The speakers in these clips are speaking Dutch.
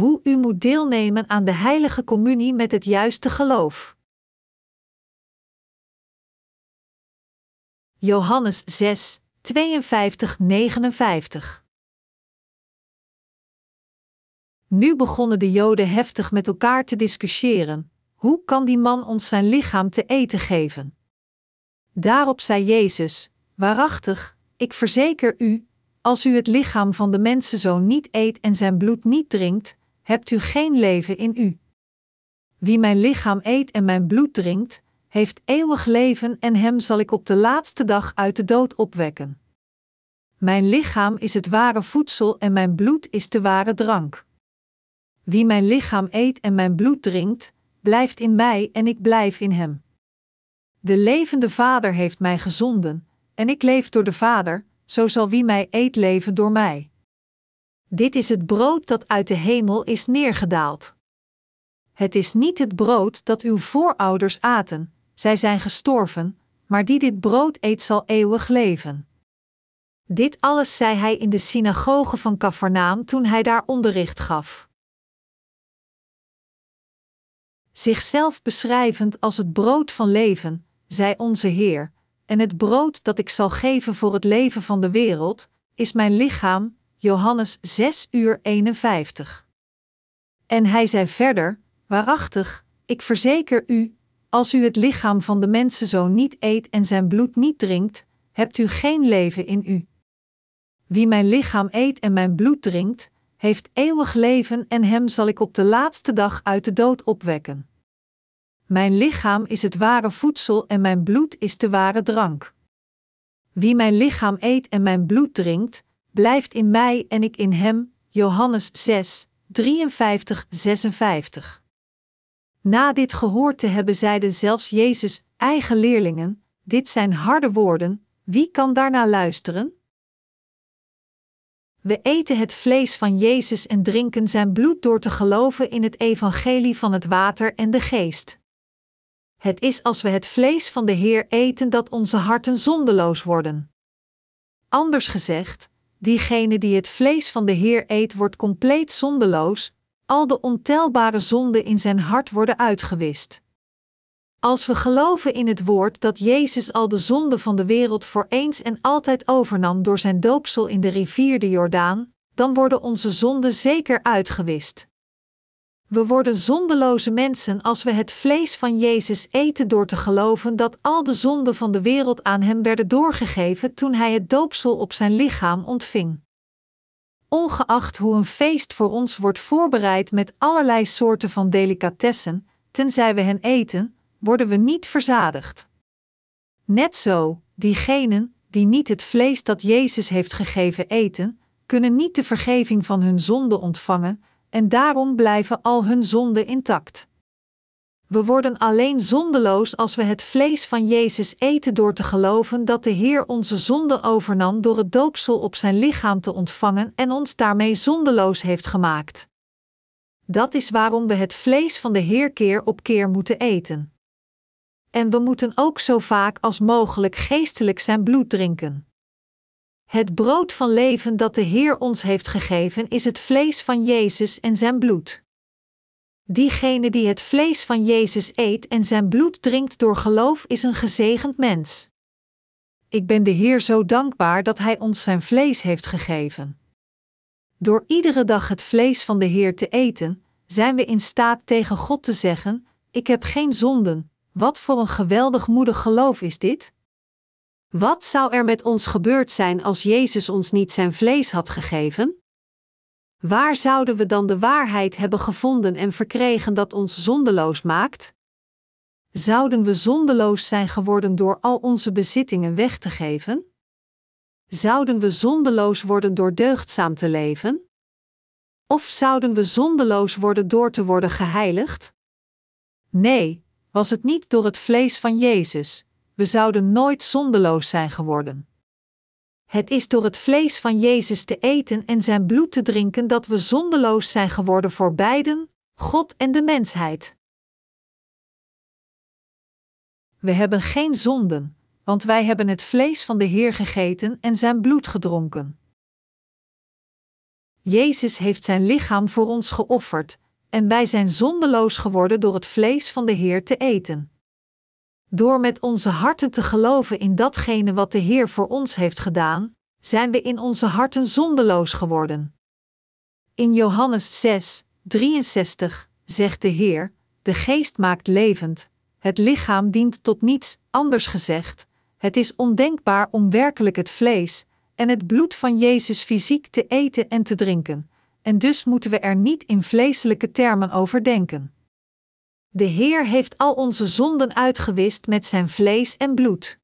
hoe u moet deelnemen aan de heilige communie met het juiste geloof. Johannes 6, 52, 59 Nu begonnen de Joden heftig met elkaar te discussiëren: hoe kan die man ons zijn lichaam te eten geven? Daarop zei Jezus: Waarachtig, ik verzeker u, als u het lichaam van de mensenzoon niet eet en zijn bloed niet drinkt, hebt u geen leven in u. Wie mijn lichaam eet en mijn bloed drinkt, heeft eeuwig leven en hem zal ik op de laatste dag uit de dood opwekken. Mijn lichaam is het ware voedsel en mijn bloed is de ware drank. Wie mijn lichaam eet en mijn bloed drinkt, blijft in mij en ik blijf in hem. De levende Vader heeft mij gezonden, en ik leef door de Vader, zo zal wie mij eet leven door mij. Dit is het brood dat uit de hemel is neergedaald. Het is niet het brood dat uw voorouders aten, zij zijn gestorven, maar die dit brood eet zal eeuwig leven. Dit alles zei hij in de synagoge van Cafarnaam toen hij daar onderricht gaf. Zichzelf beschrijvend als het brood van leven, zei onze Heer, en het brood dat ik zal geven voor het leven van de wereld, is mijn lichaam, Johannes 6 uur 51. En hij zei verder, waarachtig, ik verzeker u, als u het lichaam van de mensenzoon niet eet en zijn bloed niet drinkt, hebt u geen leven in u. Wie mijn lichaam eet en mijn bloed drinkt, heeft eeuwig leven en hem zal ik op de laatste dag uit de dood opwekken. Mijn lichaam is het ware voedsel en mijn bloed is de ware drank. Wie mijn lichaam eet en mijn bloed drinkt, blijft in mij en ik in hem. Johannes 6, 53, 56. Na dit gehoord te hebben, zeiden zelfs Jezus' eigen leerlingen: Dit zijn harde woorden, wie kan daarna luisteren? We eten het vlees van Jezus en drinken zijn bloed door te geloven in het evangelie van het water en de geest. Het is als we het vlees van de Heer eten dat onze harten zondeloos worden. Anders gezegd, diegene die het vlees van de Heer eet wordt compleet zondeloos, al de ontelbare zonden in zijn hart worden uitgewist. Als we geloven in het woord dat Jezus al de zonde van de wereld voor eens en altijd overnam door zijn doopsel in de rivier de Jordaan, dan worden onze zonden zeker uitgewist. We worden zondeloze mensen als we het vlees van Jezus eten door te geloven dat al de zonden van de wereld aan Hem werden doorgegeven toen Hij het doopsel op zijn lichaam ontving. Ongeacht hoe een feest voor ons wordt voorbereid met allerlei soorten van delicatessen, tenzij we hen eten, worden we niet verzadigd. Net zo, diegenen die niet het vlees dat Jezus heeft gegeven eten, kunnen niet de vergeving van hun zonde ontvangen, en daarom blijven al hun zonden intact. We worden alleen zondeloos als we het vlees van Jezus eten door te geloven dat de Heer onze zonde overnam door het doopsel op zijn lichaam te ontvangen en ons daarmee zondeloos heeft gemaakt. Dat is waarom we het vlees van de Heer keer op keer moeten eten. En we moeten ook zo vaak als mogelijk geestelijk zijn bloed drinken. Het brood van leven dat de Heer ons heeft gegeven is het vlees van Jezus en zijn bloed. Diegene die het vlees van Jezus eet en zijn bloed drinkt door geloof is een gezegend mens. Ik ben de Heer zo dankbaar dat Hij ons zijn vlees heeft gegeven. Door iedere dag het vlees van de Heer te eten, zijn we in staat tegen God te zeggen: Ik heb geen zonden. Wat voor een geweldig moedig geloof is dit? Wat zou er met ons gebeurd zijn als Jezus ons niet zijn vlees had gegeven? Waar zouden we dan de waarheid hebben gevonden en verkregen dat ons zondeloos maakt? Zouden we zondeloos zijn geworden door al onze bezittingen weg te geven? Zouden we zondeloos worden door deugdzaam te leven? Of zouden we zondeloos worden door te worden geheiligd? Nee, was het niet door het vlees van Jezus, we zouden nooit zondeloos zijn geworden. Het is door het vlees van Jezus te eten en zijn bloed te drinken dat we zondeloos zijn geworden voor beiden, God en de mensheid. We hebben geen zonden, want wij hebben het vlees van de Heer gegeten en zijn bloed gedronken. Jezus heeft zijn lichaam voor ons geofferd, en wij zijn zondeloos geworden door het vlees van de Heer te eten. Door met onze harten te geloven in datgene wat de Heer voor ons heeft gedaan, zijn we in onze harten zondeloos geworden. In Johannes 6, 63 zegt de Heer: De geest maakt levend, het lichaam dient tot niets, anders gezegd, het is ondenkbaar om werkelijk het vlees en het bloed van Jezus fysiek te eten en te drinken, en dus moeten we er niet in vleeselijke termen over denken. De Heer heeft al onze zonden uitgewist met zijn vlees en bloed.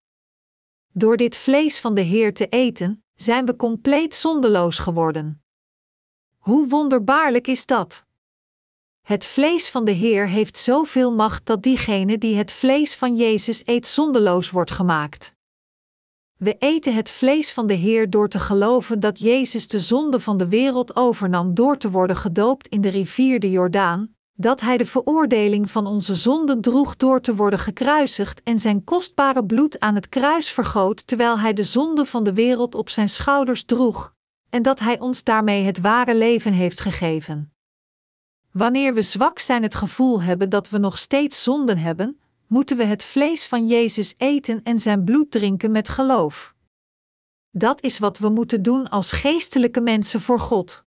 Door dit vlees van de Heer te eten, zijn we compleet zondeloos geworden. Hoe wonderbaarlijk is dat? Het vlees van de Heer heeft zoveel macht dat diegene die het vlees van Jezus eet zondeloos wordt gemaakt. We eten het vlees van de Heer door te geloven dat Jezus de zonde van de wereld overnam door te worden gedoopt in de rivier de Jordaan, dat Hij de veroordeling van onze zonden droeg door te worden gekruisigd en zijn kostbare bloed aan het kruis vergoot terwijl Hij de zonde van de wereld op zijn schouders droeg, en dat Hij ons daarmee het ware leven heeft gegeven. Wanneer we zwak zijn het gevoel hebben dat we nog steeds zonden hebben, moeten we het vlees van Jezus eten en zijn bloed drinken met geloof. Dat is wat we moeten doen als geestelijke mensen voor God.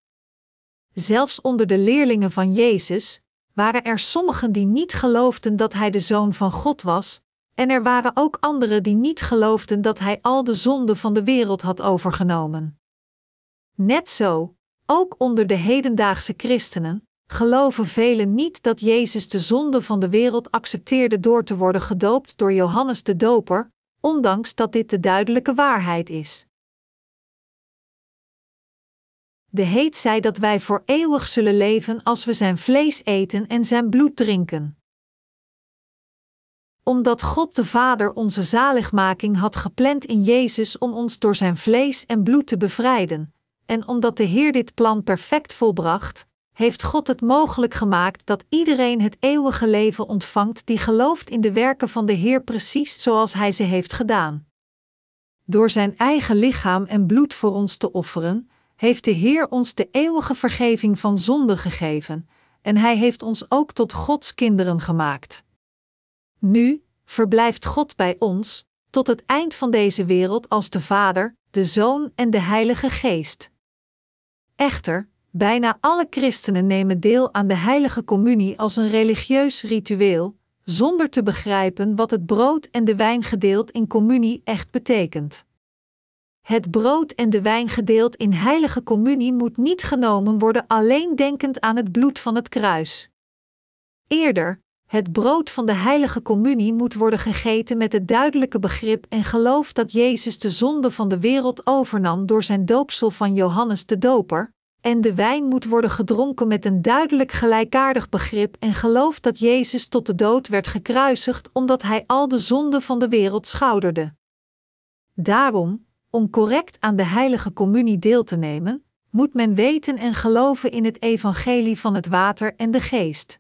Zelfs onder de leerlingen van Jezus waren er sommigen die niet geloofden dat Hij de Zoon van God was, en er waren ook anderen die niet geloofden dat Hij al de zonden van de wereld had overgenomen. Net zo, ook onder de hedendaagse christenen, geloven velen niet dat Jezus de zonde van de wereld accepteerde door te worden gedoopt door Johannes de Doper, ondanks dat dit de duidelijke waarheid is. De heet zei dat wij voor eeuwig zullen leven als we zijn vlees eten en zijn bloed drinken. Omdat God de Vader onze zaligmaking had gepland in Jezus om ons door zijn vlees en bloed te bevrijden, en omdat de Heer dit plan perfect volbracht, heeft God het mogelijk gemaakt dat iedereen het eeuwige leven ontvangt die gelooft in de werken van de Heer precies zoals Hij ze heeft gedaan. Door Zijn eigen lichaam en bloed voor ons te offeren, heeft de Heer ons de eeuwige vergeving van zonde gegeven, en Hij heeft ons ook tot Gods kinderen gemaakt. Nu verblijft God bij ons, tot het eind van deze wereld als de Vader, de Zoon en de Heilige Geest. Echter, Bijna alle christenen nemen deel aan de heilige communie als een religieus ritueel, zonder te begrijpen wat het brood en de wijn gedeeld in communie echt betekent. Het brood en de wijn gedeeld in heilige communie moet niet genomen worden alleen denkend aan het bloed van het kruis. Eerder, het brood van de heilige communie moet worden gegeten met het duidelijke begrip en geloof dat Jezus de zonde van de wereld overnam door zijn doopsel van Johannes de Doper, en de wijn moet worden gedronken met een duidelijk gelijkaardig begrip en geloof dat Jezus tot de dood werd gekruisigd omdat hij al de zonden van de wereld schouderde. Daarom, om correct aan de heilige communie deel te nemen, moet men weten en geloven in het evangelie van het water en de geest.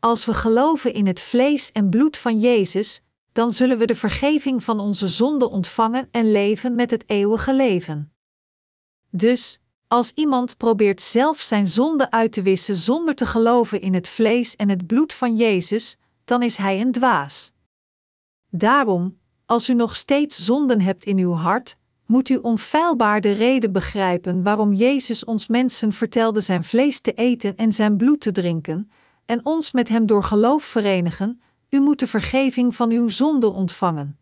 Als we geloven in het vlees en bloed van Jezus, dan zullen we de vergeving van onze zonden ontvangen en leven met het eeuwige leven. Dus, als iemand probeert zelf zijn zonde uit te wissen zonder te geloven in het vlees en het bloed van Jezus, dan is hij een dwaas. Daarom, als u nog steeds zonden hebt in uw hart, moet u onfeilbaar de reden begrijpen waarom Jezus ons mensen vertelde zijn vlees te eten en zijn bloed te drinken, en ons met hem door geloof verenigen, u moet de vergeving van uw zonde ontvangen.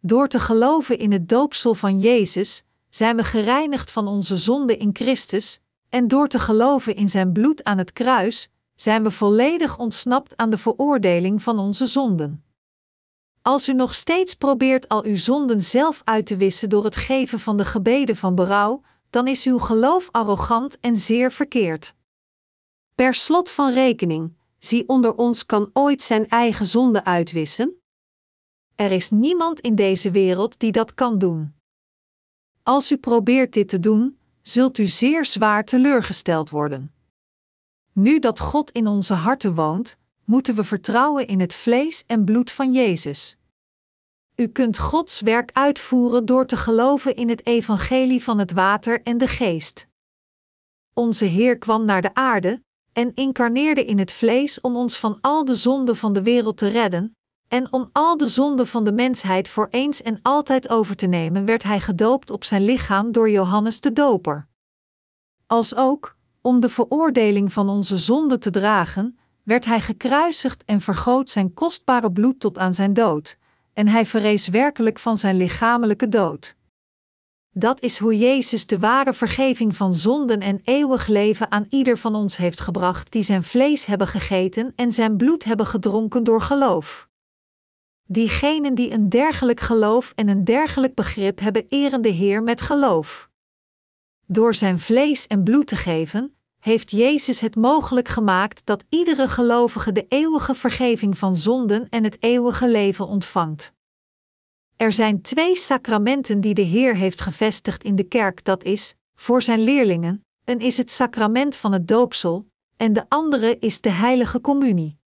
Door te geloven in het doopsel van Jezus, zijn we gereinigd van onze zonde in Christus, en door te geloven in zijn bloed aan het kruis, zijn we volledig ontsnapt aan de veroordeling van onze zonden. Als u nog steeds probeert al uw zonden zelf uit te wissen door het geven van de gebeden van berouw, dan is uw geloof arrogant en zeer verkeerd. Per slot van rekening, zie onder ons kan ooit zijn eigen zonde uitwissen? Er is niemand in deze wereld die dat kan doen. Als u probeert dit te doen, zult u zeer zwaar teleurgesteld worden. Nu dat God in onze harten woont, moeten we vertrouwen in het vlees en bloed van Jezus. U kunt Gods werk uitvoeren door te geloven in het evangelie van het water en de geest. onze Heer kwam naar de aarde en incarneerde in het vlees om ons van al de zonden van de wereld te redden, en om al de zonden van de mensheid voor eens en altijd over te nemen, werd hij gedoopt op zijn lichaam door Johannes de Doper. Als ook, om de veroordeling van onze zonden te dragen, werd hij gekruisigd en vergoot zijn kostbare bloed tot aan zijn dood, en hij verrees werkelijk van zijn lichamelijke dood. Dat is hoe Jezus de ware vergeving van zonden en eeuwig leven aan ieder van ons heeft gebracht die zijn vlees hebben gegeten en zijn bloed hebben gedronken door geloof. Diegenen die een dergelijk geloof en een dergelijk begrip hebben, eren de Heer met geloof. Door zijn vlees en bloed te geven, heeft Jezus het mogelijk gemaakt dat iedere gelovige de eeuwige vergeving van zonden en het eeuwige leven ontvangt. Er zijn twee sacramenten die de Heer heeft gevestigd in de kerk, dat is, voor zijn leerlingen, een is het sacrament van het doopsel, en de andere is de heilige communie.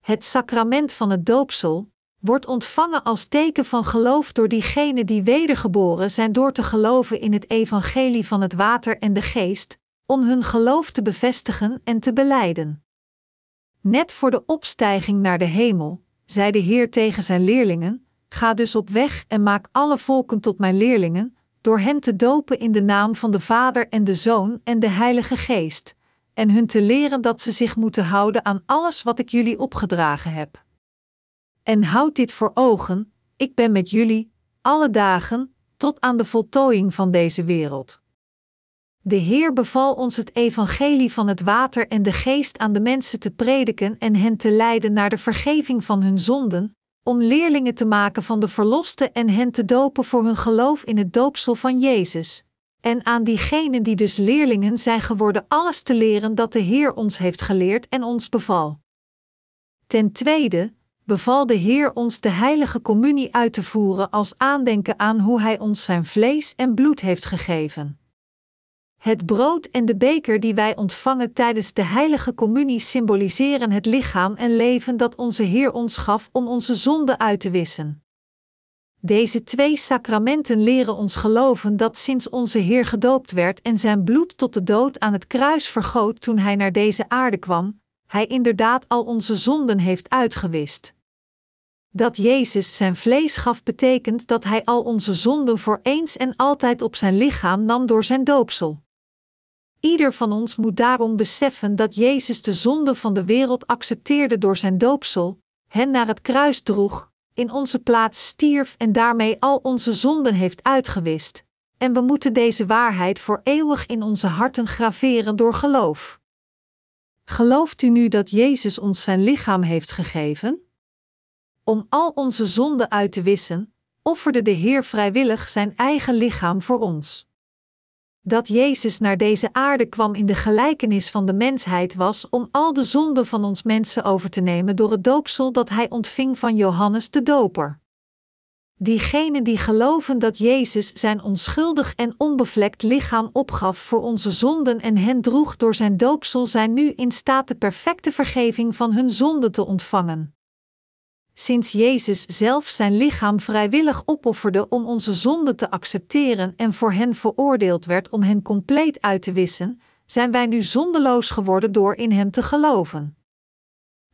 Het sacrament van het doopsel wordt ontvangen als teken van geloof door diegenen die wedergeboren zijn door te geloven in het evangelie van het water en de geest, om hun geloof te bevestigen en te beleiden. Net voor de opstijging naar de hemel, zei de Heer tegen zijn leerlingen: Ga dus op weg en maak alle volken tot mijn leerlingen, door hen te dopen in de naam van de Vader en de Zoon en de Heilige Geest, en hun te leren dat ze zich moeten houden aan alles wat ik jullie opgedragen heb. En houd dit voor ogen: ik ben met jullie alle dagen tot aan de voltooiing van deze wereld. De Heer beval ons het evangelie van het water en de geest aan de mensen te prediken en hen te leiden naar de vergeving van hun zonden, om leerlingen te maken van de verloste en hen te dopen voor hun geloof in het doopsel van Jezus. En aan diegenen die dus leerlingen zijn geworden alles te leren dat de Heer ons heeft geleerd en ons beval. Ten tweede, beval de Heer ons de heilige communie uit te voeren als aandenken aan hoe Hij ons zijn vlees en bloed heeft gegeven. Het brood en de beker die wij ontvangen tijdens de heilige communie symboliseren het lichaam en leven dat onze Heer ons gaf om onze zonden uit te wissen. Deze twee sacramenten leren ons geloven dat sinds onze Heer gedoopt werd en zijn bloed tot de dood aan het kruis vergoot toen hij naar deze aarde kwam, hij inderdaad al onze zonden heeft uitgewist. Dat Jezus zijn vlees gaf betekent dat hij al onze zonden voor eens en altijd op zijn lichaam nam door zijn doopsel. Ieder van ons moet daarom beseffen dat Jezus de zonde van de wereld accepteerde door zijn doopsel, hen naar het kruis droeg, in onze plaats stierf en daarmee al onze zonden heeft uitgewist. En we moeten deze waarheid voor eeuwig in onze harten graveren door geloof. Gelooft u nu dat Jezus ons zijn lichaam heeft gegeven? Om al onze zonden uit te wissen, offerde de Heer vrijwillig zijn eigen lichaam voor ons. Dat Jezus naar deze aarde kwam in de gelijkenis van de mensheid was om al de zonden van ons mensen over te nemen door het doopsel dat hij ontving van Johannes de Doper. Diegenen die geloven dat Jezus zijn onschuldig en onbevlekt lichaam opgaf voor onze zonden en hen droeg door zijn doopsel, zijn nu in staat de perfecte vergeving van hun zonden te ontvangen. Sinds Jezus zelf zijn lichaam vrijwillig opofferde om onze zonden te accepteren en voor hen veroordeeld werd om hen compleet uit te wissen, zijn wij nu zondeloos geworden door in Hem te geloven.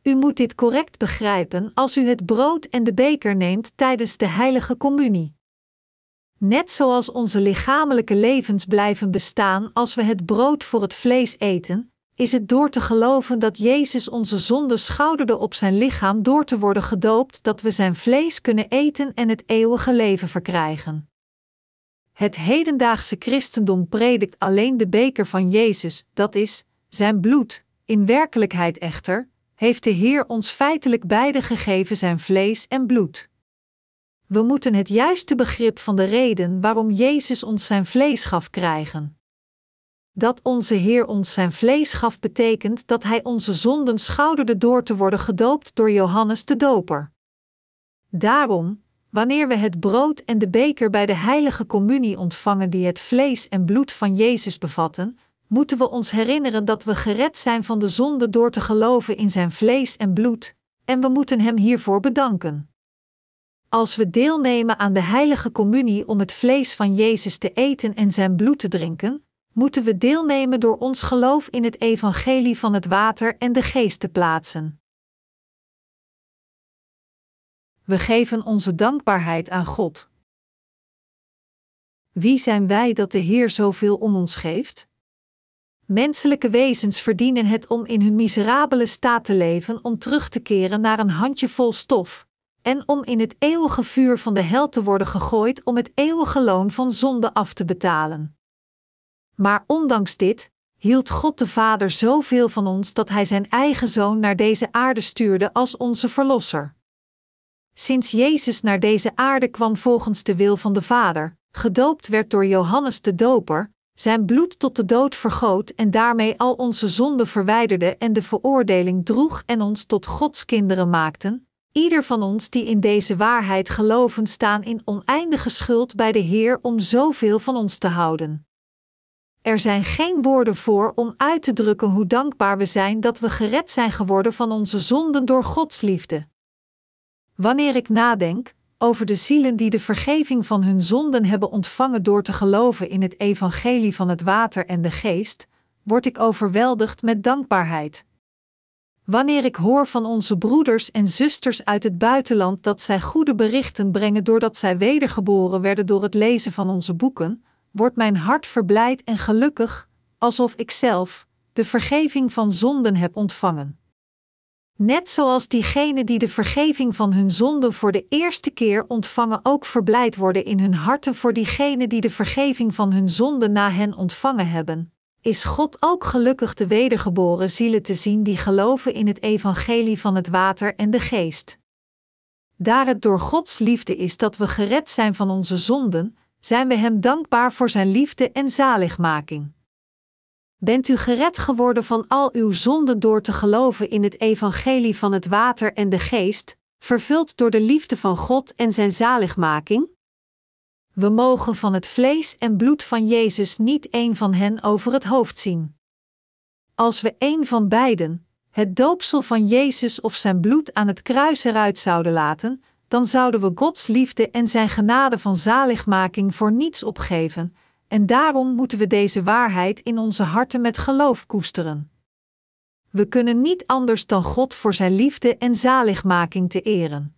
U moet dit correct begrijpen als u het brood en de beker neemt tijdens de heilige communie. Net zoals onze lichamelijke levens blijven bestaan als we het brood voor het vlees eten, is het door te geloven dat Jezus onze zonde schouderde op zijn lichaam door te worden gedoopt dat we zijn vlees kunnen eten en het eeuwige leven verkrijgen. Het hedendaagse christendom predikt alleen de beker van Jezus, dat is, zijn bloed. In werkelijkheid echter, heeft de Heer ons feitelijk beide gegeven zijn vlees en bloed. We moeten het juiste begrip van de reden waarom Jezus ons zijn vlees gaf krijgen. Dat onze Heer ons zijn vlees gaf betekent dat Hij onze zonden schouderde door te worden gedoopt door Johannes de Doper. Daarom, wanneer we het brood en de beker bij de heilige communie ontvangen die het vlees en bloed van Jezus bevatten, moeten we ons herinneren dat we gered zijn van de zonde door te geloven in zijn vlees en bloed, en we moeten Hem hiervoor bedanken. Als we deelnemen aan de heilige communie om het vlees van Jezus te eten en zijn bloed te drinken, moeten we deelnemen door ons geloof in het evangelie van het water en de geest te plaatsen. We geven onze dankbaarheid aan God. Wie zijn wij dat de Heer zoveel om ons geeft? Menselijke wezens verdienen het om in hun miserabele staat te leven om terug te keren naar een handjevol stof, en om in het eeuwige vuur van de hel te worden gegooid om het eeuwige loon van zonde af te betalen. Maar ondanks dit hield God de Vader zoveel van ons dat Hij Zijn eigen Zoon naar deze aarde stuurde als onze Verlosser. Sinds Jezus naar deze aarde kwam volgens de wil van de Vader, gedoopt werd door Johannes de Doper, zijn bloed tot de dood vergoot en daarmee al onze zonden verwijderde en de veroordeling droeg en ons tot Gods kinderen maakten, ieder van ons die in deze waarheid geloven staan in oneindige schuld bij de Heer om zoveel van ons te houden. Er zijn geen woorden voor om uit te drukken hoe dankbaar we zijn dat we gered zijn geworden van onze zonden door Gods liefde. Wanneer ik nadenk over de zielen die de vergeving van hun zonden hebben ontvangen door te geloven in het evangelie van het water en de geest, word ik overweldigd met dankbaarheid. Wanneer ik hoor van onze broeders en zusters uit het buitenland dat zij goede berichten brengen doordat zij wedergeboren werden door het lezen van onze boeken, wordt mijn hart verblijd en gelukkig, alsof ik zelf de vergeving van zonden heb ontvangen. Net zoals diegenen die de vergeving van hun zonden voor de eerste keer ontvangen ook verblijd worden in hun harten voor diegenen die de vergeving van hun zonden na hen ontvangen hebben, is God ook gelukkig de wedergeboren zielen te zien die geloven in het evangelie van het water en de geest. Daar het door Gods liefde is dat we gered zijn van onze zonden, zijn we Hem dankbaar voor Zijn liefde en zaligmaking. Bent u gered geworden van al uw zonden door te geloven in het evangelie van het water en de geest, vervuld door de liefde van God en Zijn zaligmaking? We mogen van het vlees en bloed van Jezus niet een van hen over het hoofd zien. Als we een van beiden, het doopsel van Jezus of zijn bloed aan het kruis eruit zouden laten, dan zouden we Gods liefde en zijn genade van zaligmaking voor niets opgeven, en daarom moeten we deze waarheid in onze harten met geloof koesteren. We kunnen niet anders dan God voor zijn liefde en zaligmaking te eren.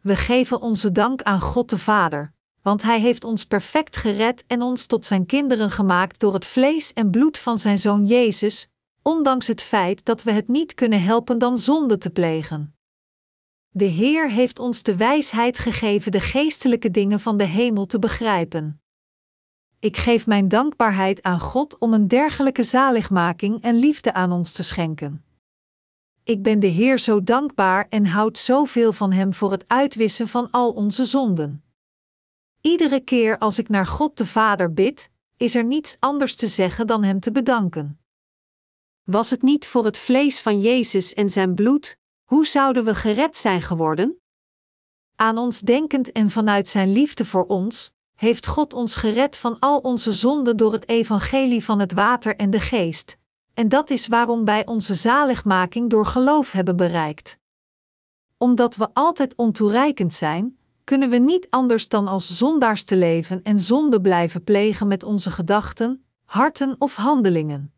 We geven onze dank aan God de Vader, want Hij heeft ons perfect gered en ons tot zijn kinderen gemaakt door het vlees en bloed van zijn Zoon Jezus, ondanks het feit dat we het niet kunnen helpen dan zonde te plegen. De Heer heeft ons de wijsheid gegeven de geestelijke dingen van de hemel te begrijpen. Ik geef mijn dankbaarheid aan God om een dergelijke zaligmaking en liefde aan ons te schenken. Ik ben de Heer zo dankbaar en houd zoveel van Hem voor het uitwissen van al onze zonden. Iedere keer als ik naar God de Vader bid, is er niets anders te zeggen dan Hem te bedanken. Was het niet voor het vlees van Jezus en Zijn bloed, hoe zouden we gered zijn geworden? Aan ons denkend en vanuit Zijn liefde voor ons, heeft God ons gered van al onze zonden door het evangelie van het water en de geest, en dat is waarom wij onze zaligmaking door geloof hebben bereikt. Omdat we altijd ontoereikend zijn, kunnen we niet anders dan als zondaars te leven en zonde blijven plegen met onze gedachten, harten of handelingen.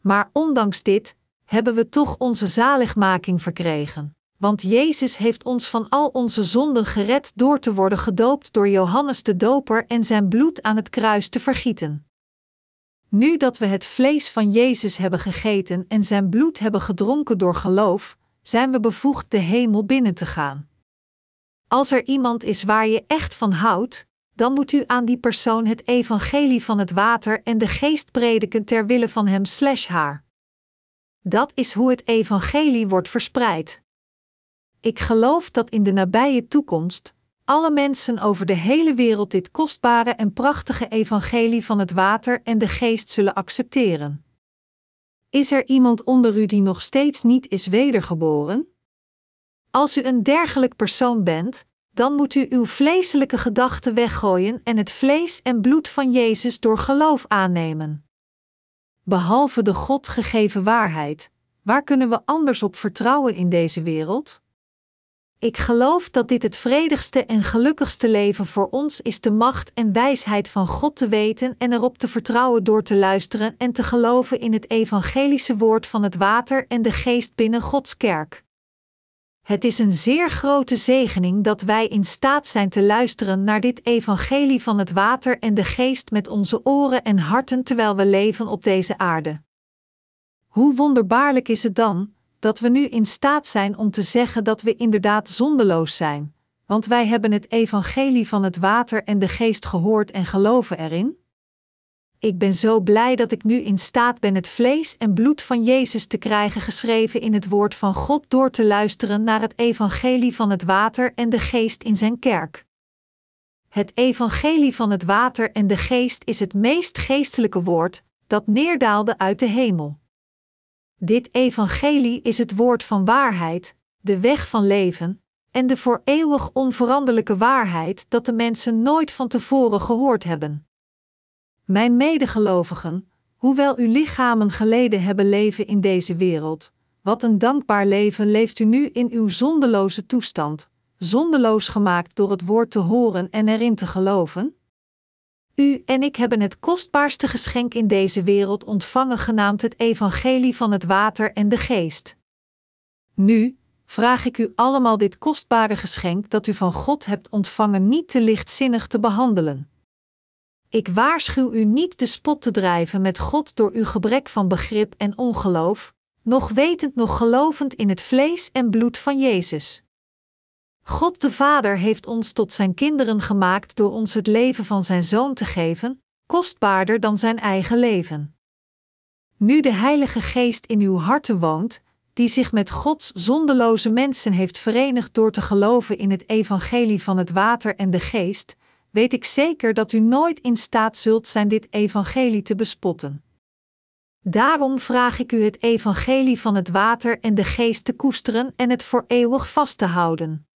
Maar ondanks dit hebben we toch onze zaligmaking verkregen want Jezus heeft ons van al onze zonden gered door te worden gedoopt door Johannes de Doper en zijn bloed aan het kruis te vergieten. Nu dat we het vlees van Jezus hebben gegeten en zijn bloed hebben gedronken door geloof, zijn we bevoegd de hemel binnen te gaan. Als er iemand is waar je echt van houdt, dan moet u aan die persoon het evangelie van het water en de geest prediken ter wille van hem slash haar. Dat is hoe het evangelie wordt verspreid. Ik geloof dat in de nabije toekomst alle mensen over de hele wereld dit kostbare en prachtige evangelie van het water en de geest zullen accepteren. Is er iemand onder u die nog steeds niet is wedergeboren? Als u een dergelijk persoon bent, dan moet u uw vleeselijke gedachten weggooien en het vlees en bloed van Jezus door geloof aannemen. Behalve de God gegeven waarheid, waar kunnen we anders op vertrouwen in deze wereld? Ik geloof dat dit het vredigste en gelukkigste leven voor ons is de macht en wijsheid van God te weten en erop te vertrouwen door te luisteren en te geloven in het evangelische woord van het water en de geest binnen Gods kerk. Het is een zeer grote zegening dat wij in staat zijn te luisteren naar dit evangelie van het water en de geest met onze oren en harten terwijl we leven op deze aarde. Hoe wonderbaarlijk is het dan dat we nu in staat zijn om te zeggen dat we inderdaad zondeloos zijn, want wij hebben het evangelie van het water en de geest gehoord en geloven erin? Ik ben zo blij dat ik nu in staat ben het vlees en bloed van Jezus te krijgen geschreven in het woord van God door te luisteren naar het evangelie van het water en de geest in zijn kerk. Het evangelie van het water en de geest is het meest geestelijke woord dat neerdaalde uit de hemel. Dit evangelie is het woord van waarheid, de weg van leven en de voor eeuwig onveranderlijke waarheid dat de mensen nooit van tevoren gehoord hebben. Mijn medegelovigen, hoewel uw lichamen geleden hebben leven in deze wereld, wat een dankbaar leven leeft u nu in uw zondeloze toestand, zondeloos gemaakt door het woord te horen en erin te geloven? U en ik hebben het kostbaarste geschenk in deze wereld ontvangen, genaamd het Evangelie van het Water en de Geest. Nu vraag ik u allemaal dit kostbare geschenk dat u van God hebt ontvangen niet te lichtzinnig te behandelen. Ik waarschuw u niet de spot te drijven met God door uw gebrek van begrip en ongeloof, nog wetend, nog gelovend in het vlees en bloed van Jezus. God de Vader heeft ons tot zijn kinderen gemaakt door ons het leven van zijn zoon te geven, kostbaarder dan zijn eigen leven. Nu de Heilige Geest in uw harten woont, die zich met Gods zondeloze mensen heeft verenigd door te geloven in het evangelie van het water en de geest, weet ik zeker dat u nooit in staat zult zijn dit evangelie te bespotten. Daarom vraag ik u het evangelie van het water en de geest te koesteren en het voor eeuwig vast te houden.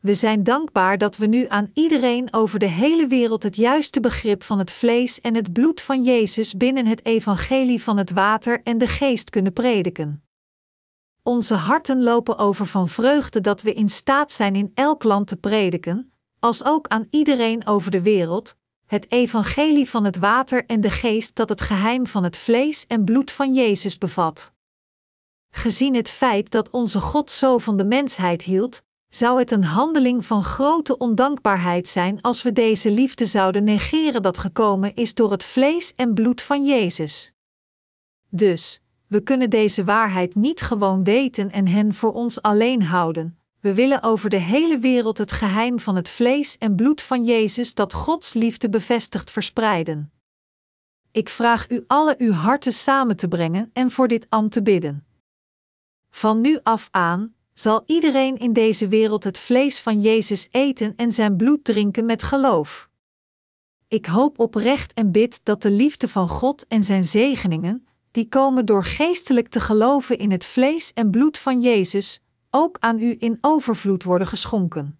We zijn dankbaar dat we nu aan iedereen over de hele wereld het juiste begrip van het vlees en het bloed van Jezus binnen het evangelie van het water en de geest kunnen prediken. Onze harten lopen over van vreugde dat we in staat zijn in elk land te prediken, als ook aan iedereen over de wereld, het evangelie van het water en de geest dat het geheim van het vlees en bloed van Jezus bevat. Gezien het feit dat onze God zo van de mensheid hield, zou het een handeling van grote ondankbaarheid zijn als we deze liefde zouden negeren dat gekomen is door het vlees en bloed van Jezus. Dus, we kunnen deze waarheid niet gewoon weten en hen voor ons alleen houden. We willen over de hele wereld het geheim van het vlees en bloed van Jezus dat Gods liefde bevestigt verspreiden. Ik vraag u alle uw harten samen te brengen en voor dit ambt te bidden. Van nu af aan, zal iedereen in deze wereld het vlees van Jezus eten en zijn bloed drinken met geloof. Ik hoop oprecht en bid dat de liefde van God en zijn zegeningen, die komen door geestelijk te geloven in het vlees en bloed van Jezus, ook aan u in overvloed worden geschonken.